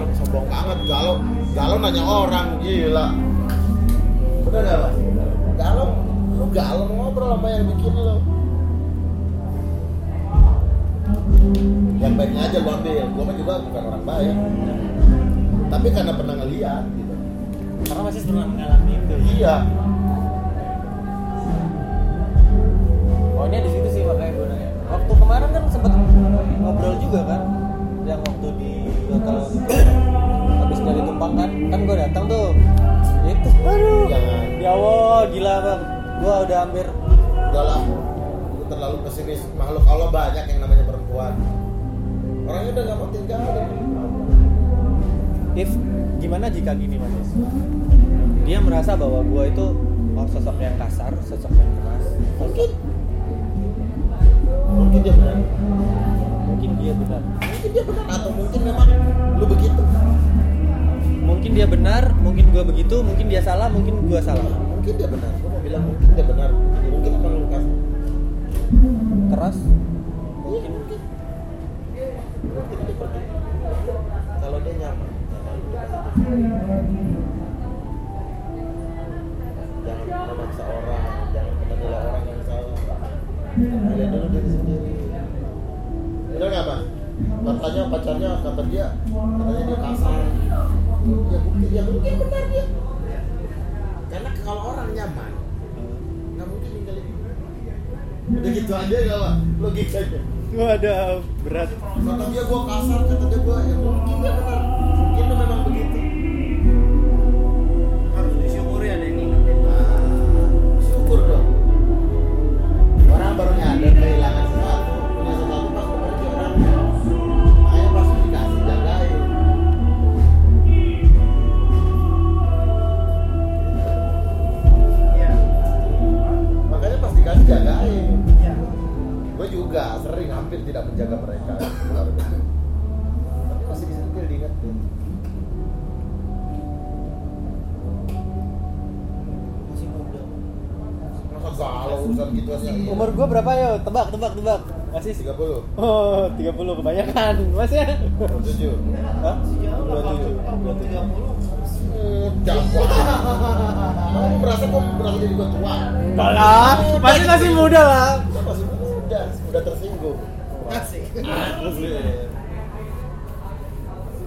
lu sombong banget. Galau galau nanya orang gila. Udah gak galau lu galau ngobrol sama yang bikin lu. Yang baiknya aja lu ambil. Gua mah juga bukan orang baik. Tapi karena pernah ngeliat gitu. Karena masih pernah mengalami itu iya. Pokoknya di situ sih makanya gue nanya. Waktu kemarin kan sempet ngobrol juga kan? Yang waktu di tumpang kan? Kan gue datang tuh. Itu. Aduh. Jangan ya Allah gila bang. Gue udah hampir udah lah. Lu terlalu pesimis. Makhluk Allah banyak yang namanya perempuan. Orangnya udah gak mau tinggal. If gimana jika gini mas? Dia merasa bahwa gue itu oh, sosok yang kasar sosok yang keras. Mungkin. Mungkin dia benar. Mungkin dia benar. Mungkin dia benar. Atau mungkin memang dia benar mungkin gue begitu mungkin dia salah mungkin gue salah. Mungkin dia benar gua mau bilang mungkin dia benar. Mungkin emang lu kasar keras? Mungkin. Mungkin mungkin dia pergi. Kalau dia nyaman lu jangan pernah maksa orang jangan pernah nilai orang yang salah. Nilai dulu diri sendiri. Bener nggak mas? Katanya pacarnya kata dia katanya dia kasar gitu aja ya pak logikanya Waduh, berat. kata dia gua kasar kata dia gua ya mungkin dia benar masih muda masa galau urusan Umur gue berapa yo? Tebak, tebak, tebak. Masih 30 Oh, 30 kebanyakan. Mas ya? 27 Hah? jauh lah 27. kalau tiga puluh muda kamu merasa kok merasa jadi tua Enggak lah, masih masih muda lah. Gua masih muda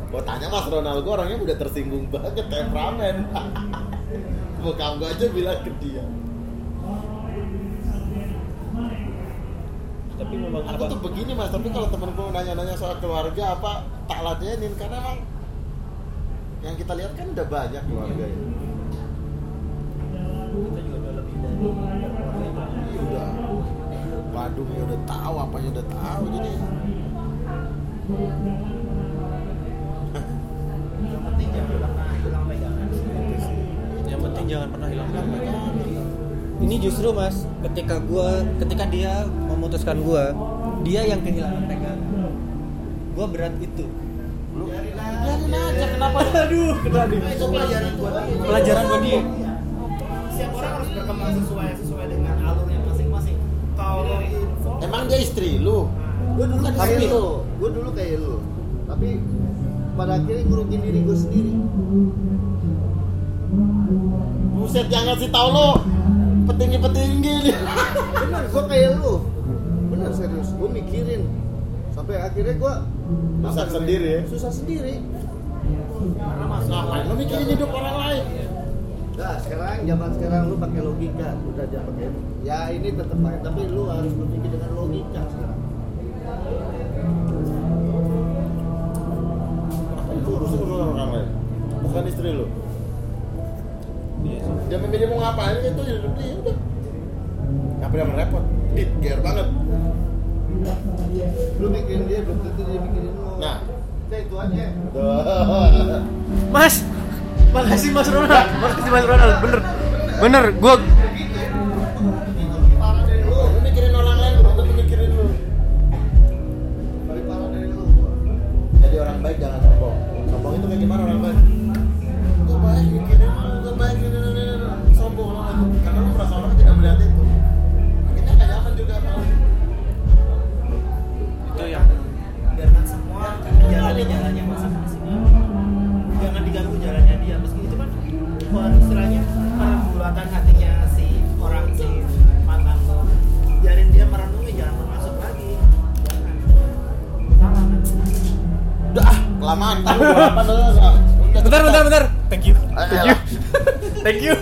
Gua tanya Mas Ronaldo orangnya udah tersinggung banget temperamen. Bokap gua aja bilang ke dia. Tapi memang Aku tuh begini mas, tapi kalau temen gua nanya-nanya soal keluarga apa tak ladenin karena emang yang kita lihat kan udah banyak keluarga ya. Bandungnya udah tahu, apanya udah tahu jadi. yang penting jangan pernah hilang pegangan Yang penting jangan pernah hilang pegangan. Ini justru mas, ketika gua, ketika dia memutuskan gua, dia yang kehilangan pegangan. Gua berat itu. Biarin aja kenapa? Aduh, kena di. itu pelajaran buat dia Pelajaran buat dia. setiap orang harus berkembang sesuai sesuai dengan alurnya masing-masing Emang dia istri lu? gue dulu Bukan kayak lu. Gue dulu kayak lu. Tapi pada akhirnya ngerugin diri gue sendiri. Buset jangan sih tahu lo petinggi-petinggi. Nih. bener gue kayak lu. Bener serius. Gue mikirin. Sampai akhirnya gue Susah sendiri ya? susah sendiri. Karena Ngapain lo mikirin hidup orang lain? Nah sekarang zaman sekarang lu pakai logika udah jangan pakai ya ini tetap pakai tapi lu harus berpikir dengan logika sekarang Itu urusan urusan orang lain, bukan istri lo. Dia memilih mau ngapain itu ya hidup dia udah. Apa yang repot? Dit, gear banget. lu mikirin dia belum tentu dia mikirin lu Nah, udah itu aja. Mas, makasih Mas Ronald. Makasih Mas Ronald. Bener, bener. Gua kelamaan bentar bentar bentar. Thank you. Thank you. Thank you.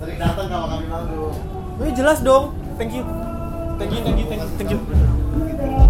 Sering datang kalau kami malu Wih jelas dong. Thank you. Thank you thank you thank you, thank you.